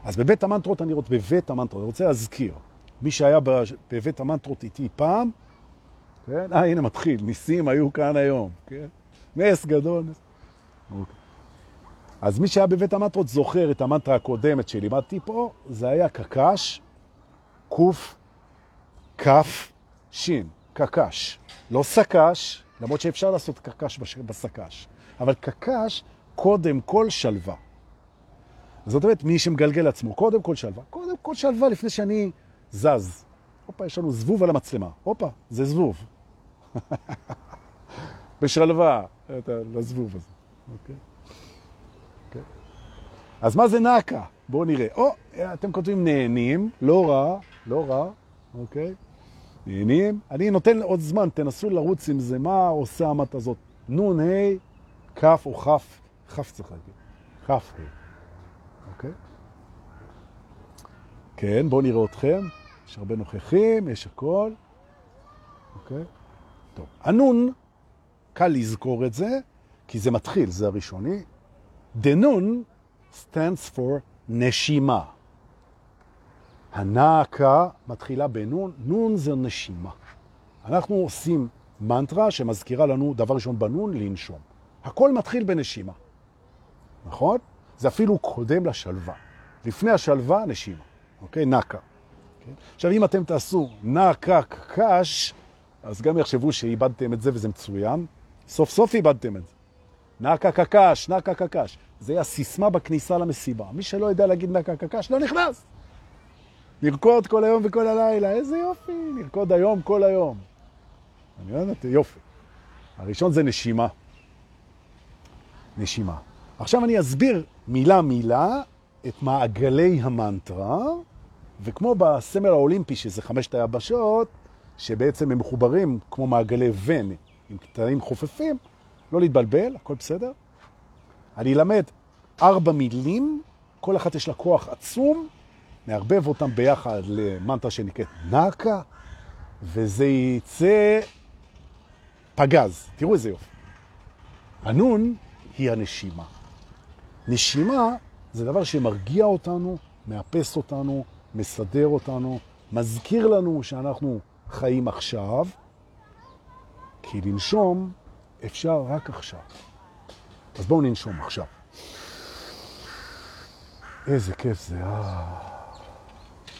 אז בבית המנטרות אני רוצה, בבית המנטרות, אני רוצה להזכיר, מי שהיה בבית המנטרות איתי פעם, כן? אה, הנה מתחיל, ניסים היו כאן היום, כן? נס גדול. אוקיי. אז מי שהיה בבית המנטרות זוכר את המנטרה הקודמת שלימדתי פה, זה היה קקש, קוף, כף, שין, קקש. לא סקש, למרות שאפשר לעשות קקש בסקש, אבל קקש קודם כל שלווה. זאת אומרת, מי שמגלגל עצמו, קודם כל שלווה. קודם כל שלווה לפני שאני זז. הופה, יש לנו זבוב על המצלמה. הופה, זה זבוב. בשלווה, את הזבוב הזה. אוקיי? אוקיי? אז מה זה נקה? בואו נראה. או, אתם כותבים נהנים, לא רע, לא רע, אוקיי? נהנים. אני נותן עוד זמן, תנסו לרוץ עם זה. מה עושה המת הזאת? נון, ה', כף או כף, כף צריך להגיד. כף, ה'. אוקיי? כן, בואו נראה אתכם. יש הרבה נוכחים, יש הכל. אוקיי? טוב. הנון, קל לזכור את זה, כי זה מתחיל, זה הראשוני. דנון stands for נשימה. הנעקה מתחילה בנון, נון זה נשימה. אנחנו עושים מנטרה שמזכירה לנו, דבר ראשון בנון, לנשום. הכל מתחיל בנשימה, נכון? זה אפילו קודם לשלווה. לפני השלווה, נשימה, אוקיי? נקה. אוקיי? עכשיו, אם אתם תעשו נקה קש, אז גם יחשבו שאיבדתם את זה וזה מצוין. סוף סוף איבדתם את זה. נקה קקש, נקה קקש. זה הסיסמה בכניסה למסיבה. מי שלא יודע להגיד נקה קקש לא נכנס. נרקוד כל היום וכל הלילה, איזה יופי, נרקוד היום כל היום. אני יודעת, יופי. הראשון זה נשימה. נשימה. עכשיו אני אסביר מילה מילה את מעגלי המנטרה, וכמו בסמל האולימפי, שזה חמשת היבשות, שבעצם הם מחוברים כמו מעגלי ון עם קטעים חופפים, לא להתבלבל, הכל בסדר. אני אלמד ארבע מילים, כל אחת יש לה כוח עצום, נערבב אותם ביחד למנטרה שנקראת נקה, וזה יצא פגז. תראו איזה יופי. הנון היא הנשימה. נשימה זה דבר שמרגיע אותנו, מאפס אותנו, מסדר אותנו, מזכיר לנו שאנחנו חיים עכשיו, כי לנשום אפשר רק עכשיו. אז בואו ננשום עכשיו. איזה כיף זה, אה...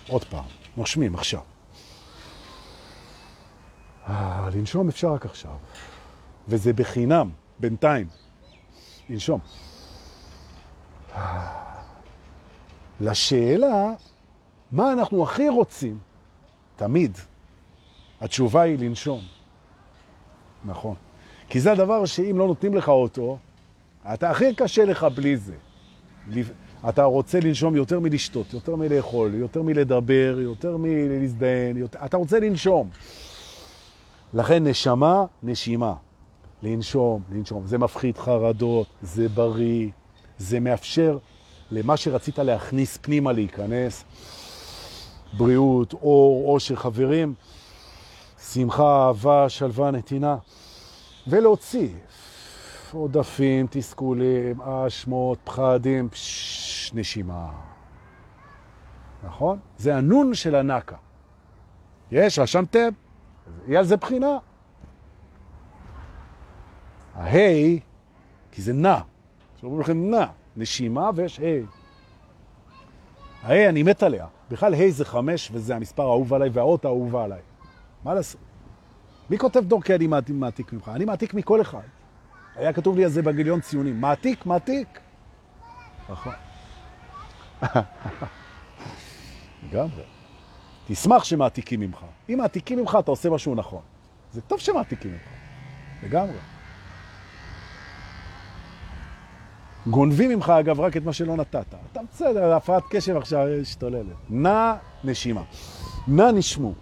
עוד פעם, נושמים עכשיו. אה, לנשום אפשר רק עכשיו. וזה בחינם, בינתיים. לנשום. אה, לשאלה, מה אנחנו הכי רוצים? תמיד. התשובה היא לנשום. נכון. כי זה הדבר שאם לא נותנים לך אותו, אתה הכי קשה לך בלי זה. אתה רוצה לנשום יותר מלשתות, יותר מלאכול, יותר מלדבר, יותר מלהזדהן, יותר... אתה רוצה לנשום. לכן נשמה, נשימה. לנשום, לנשום. זה מפחית חרדות, זה בריא, זה מאפשר למה שרצית להכניס פנימה להיכנס. בריאות, אור, אושר, חברים, שמחה, אהבה, שלווה, נתינה. ולהוציא עודפים, תסכולים, אשמות, פחדים, פש, נשימה. נכון? זה הנון של הנקה. יש, רשמתם? יהיה על זה בחינה. ההי, כי זה נע. שאומרים לכם נע, נשימה ויש ה'. ההי, אני מת עליה. בכלל ה' זה חמש וזה המספר האהוב עליי והאות האהובה עליי. מה לעשות? מי כותב דורקי אני מעתיק ממך? אני מעתיק מכל אחד. היה כתוב לי על זה בגיליון ציונים. מעתיק, מעתיק. נכון. לגמרי. תשמח שמעתיקים ממך. אם מעתיקים ממך, אתה עושה משהו נכון. זה טוב שמעתיקים ממך. לגמרי. גונבים ממך, אגב, רק את מה שלא נתת. אתה בסדר, הפרעת קשב עכשיו השתוללת. נע נשימה. נע נשמו.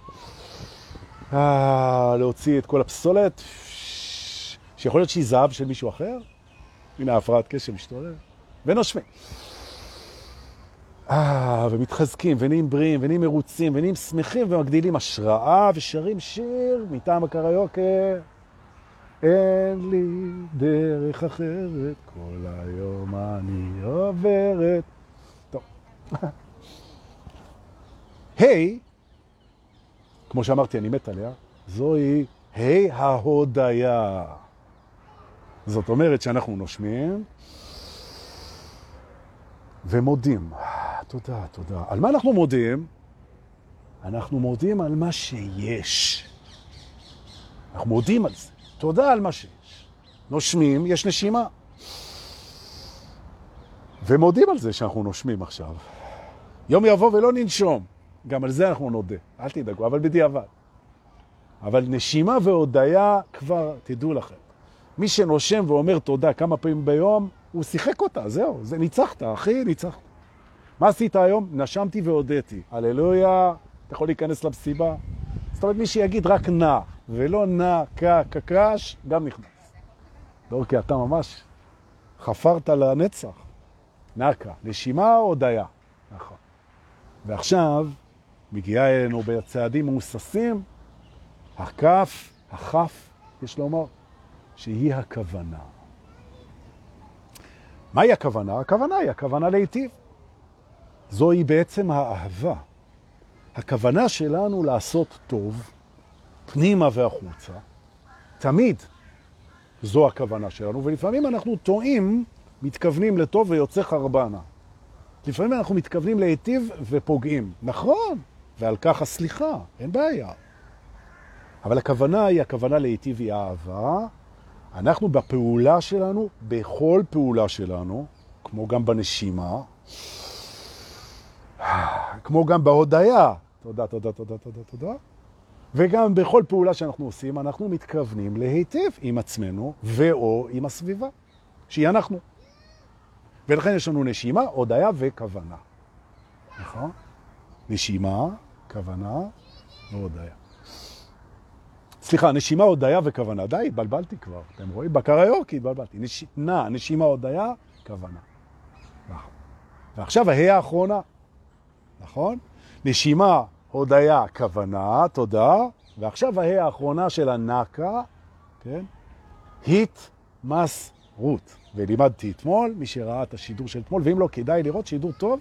אה, להוציא את כל הפסולת, שיכול להיות שהיא זהב של מישהו אחר. הנה ההפרעת קשב משתולל. ונושמים. אה, ומתחזקים, ונהיים בריאים, ונהיים מרוצים, ונהיים שמחים, ומגדילים השראה, ושרים שיר מטעם הקריוקה. אין לי דרך אחרת, כל היום אני עוברת. טוב. היי, hey, כמו שאמרתי, אני מת עליה, זוהי ה' ההודיה. זאת אומרת שאנחנו נושמים ומודים. תודה, תודה. על מה אנחנו מודים? אנחנו מודים על מה שיש. אנחנו מודים על זה. תודה על מה שיש. נושמים, יש נשימה. ומודים על זה שאנחנו נושמים עכשיו. יום יבוא ולא ננשום. גם על זה אנחנו נודה, אל תדאגו, אבל בדיעבד. אבל נשימה והודיה כבר, תדעו לכם. מי שנושם ואומר תודה כמה פעמים ביום, הוא שיחק אותה, זהו, זה ניצחת, אחי, ניצחת. מה עשית היום? נשמתי והודיתי. הללויה, אתה יכול להיכנס למסיבה. זאת אומרת, מי שיגיד רק נע, ולא נע, קה, קקש, גם נכנס. לא, כי אתה ממש חפרת לנצח. נקה, נשימה או הודיה. נכון. ועכשיו, מגיעה אלינו בצעדים מאוססים, הכף, החף, יש לומר, שהיא הכוונה. מהי הכוונה? הכוונה היא הכוונה להיטיב. זוהי בעצם האהבה. הכוונה שלנו לעשות טוב, פנימה והחוצה, תמיד זו הכוונה שלנו, ולפעמים אנחנו טועים, מתכוונים לטוב ויוצא חרבנה. לפעמים אנחנו מתכוונים להיטיב ופוגעים. נכון, ועל כך הסליחה, אין בעיה. אבל הכוונה היא, הכוונה להיטיב היא אהבה. אנחנו בפעולה שלנו, בכל פעולה שלנו, כמו גם בנשימה, כמו גם בהודעה, תודה, תודה, תודה, תודה, תודה, וגם בכל פעולה שאנחנו עושים, אנחנו מתכוונים להיטיב עם עצמנו ואו עם הסביבה, שהיא אנחנו. ולכן יש לנו נשימה, הודעה וכוונה. נכון? נשימה, כוונה והודיה. סליחה, נשימה, הודיה וכוונה. די, התבלבלתי כבר. אתם רואים? בקריוקי התבלבלתי. נש... נע, נשימה, הודיה, כוונה. ועכשיו ההיא האחרונה, נכון? נשימה, הודיה, כוונה, תודה, ועכשיו ההא האחרונה של הנקה, כן? התמסרות. ולימדתי אתמול, מי שראה את השידור של אתמול, ואם לא, כדאי לראות שידור טוב.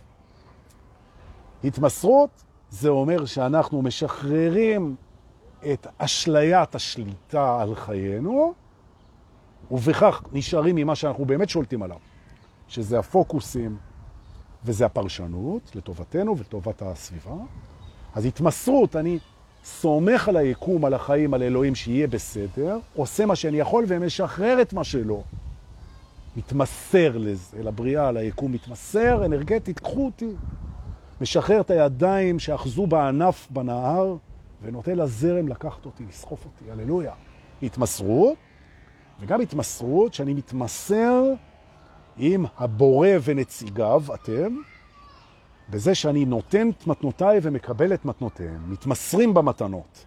התמסרות זה אומר שאנחנו משחררים את אשליית השליטה על חיינו, ובכך נשארים ממה שאנחנו באמת שולטים עליו, שזה הפוקוסים וזה הפרשנות לטובתנו ולטובת הסביבה. אז התמסרות, אני סומך על היקום, על החיים, על אלוהים שיהיה בסדר, עושה מה שאני יכול ומשחרר את מה שלא. מתמסר לזה, לבריאה, ליקום, מתמסר אנרגטית, קחו אותי. משחרר את הידיים שאחזו בענף בנהר, ונותן לזרם לקחת אותי, לסחוף אותי, הללויה. התמסרות, וגם התמסרות שאני מתמסר עם הבורא ונציגיו, אתם, בזה שאני נותן את מתנותיי ומקבל את מתנותיהם, מתמסרים במתנות.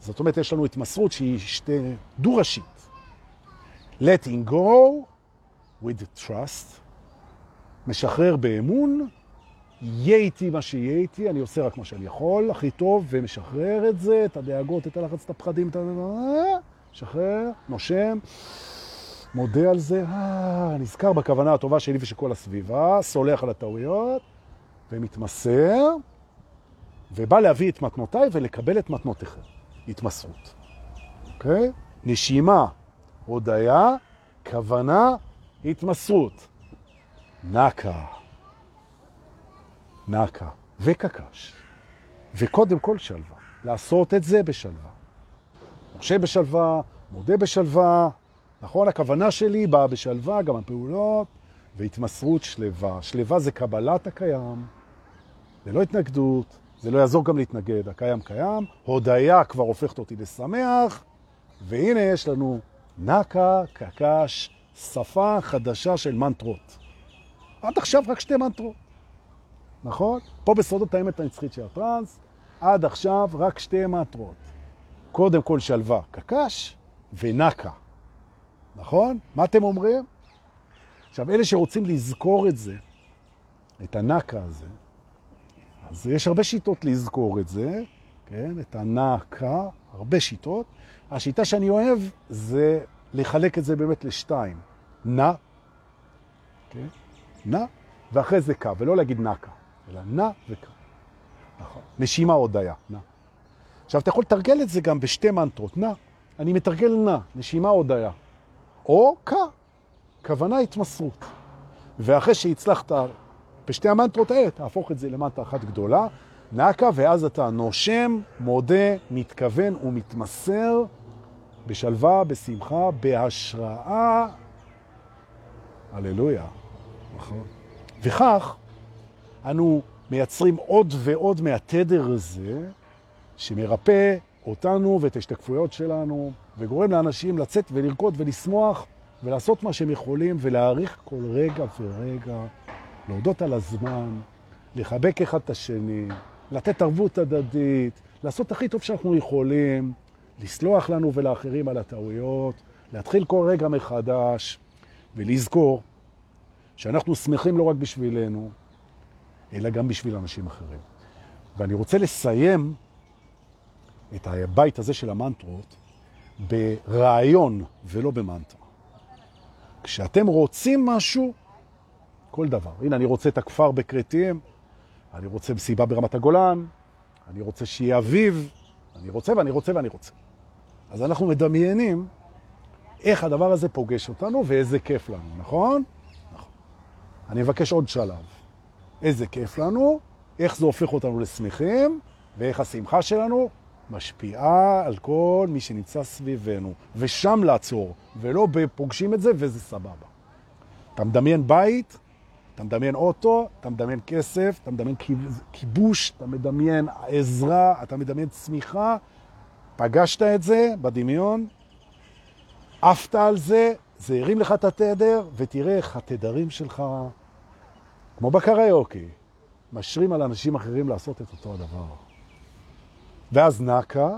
זאת אומרת, יש לנו התמסרות שהיא שתי דו-ראשית. letting go with trust, משחרר באמון, יהיה איתי מה שיהיה איתי, אני עושה רק מה שאני יכול, הכי טוב, ומשחרר את זה, את הדאגות, את הלחץ, את הפחדים, את ה... משחרר, נושם, מודה על זה, אה, נזכר בכוונה הטובה שלי ושל כל הסביבה, סולח על הטעויות, ומתמסר, ובא להביא את מתנותיי ולקבל את מתנותיכם. התמסרות. אוקיי? נשימה, הודיה, כוונה, התמסרות. נקה. נקה. וקקש. וקודם כל שלווה. לעשות את זה בשלווה. משה בשלווה, מודה בשלווה, נכון? הכוונה שלי באה בשלווה, גם הפעולות, והתמסרות שלווה. שלווה זה קבלת הקיים, זה לא התנגדות, זה לא יעזור גם להתנגד, הקיים קיים, הודיה כבר הופכת אותי לשמח, והנה יש לנו נקה, קקש, שפה חדשה של מנטרות. עד עכשיו רק שתי מנטרות, נכון? פה בסודות האמת הנצחית של הטרנס, עד עכשיו רק שתי מנטרות. קודם כל שלווה, קקש ונקה, נכון? מה אתם אומרים? עכשיו, אלה שרוצים לזכור את זה, את הנקה הזה, אז יש הרבה שיטות לזכור את זה, כן? את הנקה, הרבה שיטות. השיטה שאני אוהב זה לחלק את זה באמת לשתיים. נע, כן? נע, ואחרי זה קה, ולא להגיד נקה, אלא נע וקה. נכון. נשימה הודיה, נע. עכשיו, אתה יכול לתרגל את זה גם בשתי מנטרות. נע, אני מתרגל נע, נשימה הודיה. או קה, כוונה התמסרות. ואחרי שהצלחת בשתי המנטרות האלה תהפוך את זה למטרה אחת גדולה, נקה, ואז אתה נושם, מודה, מתכוון ומתמסר בשלווה, בשמחה, בהשראה. הללויה. נכון. וכך אנו מייצרים עוד ועוד מהתדר הזה, שמרפא אותנו ואת השתקפויות שלנו, וגורם לאנשים לצאת ולרקוד ולשמוח ולעשות מה שהם יכולים ולהעריך כל רגע ורגע להודות על הזמן, לחבק אחד את השני, לתת ערבות הדדית, לעשות הכי טוב שאנחנו יכולים, לסלוח לנו ולאחרים על הטעויות, להתחיל כל רגע מחדש ולזכור שאנחנו שמחים לא רק בשבילנו, אלא גם בשביל אנשים אחרים. ואני רוצה לסיים את הבית הזה של המנטרות ברעיון ולא במנטרה. כשאתם רוצים משהו, כל דבר. הנה, אני רוצה את הכפר בקרטים, אני רוצה מסיבה ברמת הגולן, אני רוצה שיהיה אביב, אני רוצה ואני רוצה ואני רוצה. אז אנחנו מדמיינים איך הדבר הזה פוגש אותנו ואיזה כיף לנו, נכון? נכון. אני מבקש עוד שלב. איזה כיף לנו, איך זה הופך אותנו לשמחים, ואיך השמחה שלנו משפיעה על כל מי שנמצא סביבנו. ושם לעצור, ולא פוגשים את זה וזה סבבה. אתה מדמיין בית אתה מדמיין אוטו, אתה מדמיין כסף, אתה מדמיין כיבוש, אתה מדמיין עזרה, אתה מדמיין צמיחה. פגשת את זה בדמיון, עפת על זה, זה הרים לך את התדר, ותראה איך התדרים שלך, כמו בקריוקי, משרים על אנשים אחרים לעשות את אותו הדבר. ואז נקה,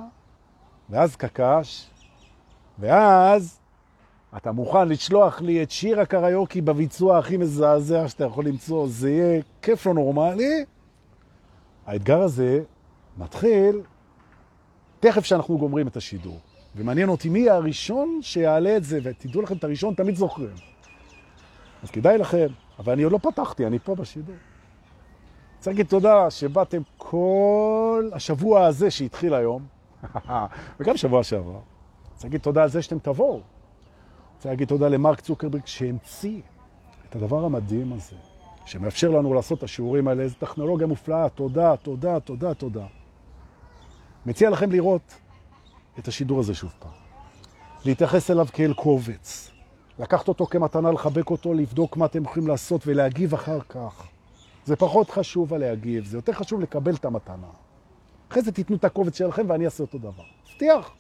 ואז קקש, ואז אתה מוכן לשלוח לי את שיר הקריוקי בביצוע הכי מזעזע שאתה יכול למצוא, זה יהיה כיף לא נורמלי. האתגר הזה מתחיל תכף שאנחנו גומרים את השידור. ומעניין אותי מי הראשון שיעלה את זה, ותדעו לכם, את הראשון תמיד זוכרים. אז כדאי לכם, אבל אני עוד לא פתחתי, אני פה בשידור. צריך להגיד תודה שבאתם כל השבוע הזה שהתחיל היום, וגם שבוע שעבר. צריך להגיד תודה על זה שאתם תבואו. רוצה להגיד תודה למרק צוקרברג שהמציא את הדבר המדהים הזה, שמאפשר לנו לעשות את השיעורים האלה, איזו טכנולוגיה מופלאה, תודה, תודה, תודה, תודה. מציע לכם לראות את השידור הזה שוב פעם. להתייחס אליו כאל קובץ, לקחת אותו כמתנה, לחבק אותו, לבדוק מה אתם יכולים לעשות ולהגיב אחר כך. זה פחות חשוב להגיב, זה יותר חשוב לקבל את המתנה. אחרי זה תיתנו את הקובץ שלכם ואני אעשה אותו דבר. מבטיח.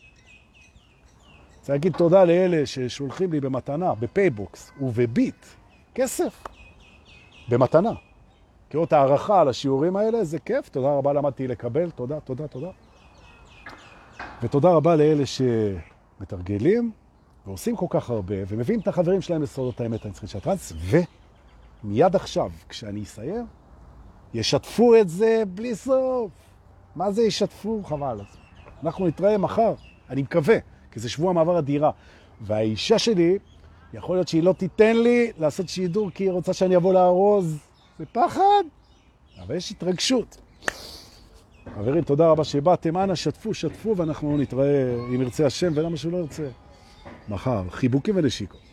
רוצה להגיד תודה לאלה ששולחים לי במתנה, בפייבוקס ובביט, כסף, במתנה. כאות הערכה על השיעורים האלה, זה כיף, תודה רבה למדתי לקבל, תודה, תודה, תודה. ותודה רבה לאלה שמתרגלים ועושים כל כך הרבה, ומביאים את החברים שלהם לסודות האמת הנצחית של הטרנס, ומיד עכשיו, כשאני אסיים, ישתפו את זה בלי סוף. מה זה ישתפו? חבל. אנחנו נתראה מחר, אני מקווה. כי זה שבוע מעבר הדירה. והאישה שלי, יכול להיות שהיא לא תיתן לי לעשות שידור כי היא רוצה שאני אבוא לארוז. זה פחד, אבל יש התרגשות. חברים, תודה רבה שבאתם. אנא, שתפו, שתפו, ואנחנו נתראה, אם ירצה השם, ולמה שהוא לא ירצה. מחר. חיבוקים ונשיקות.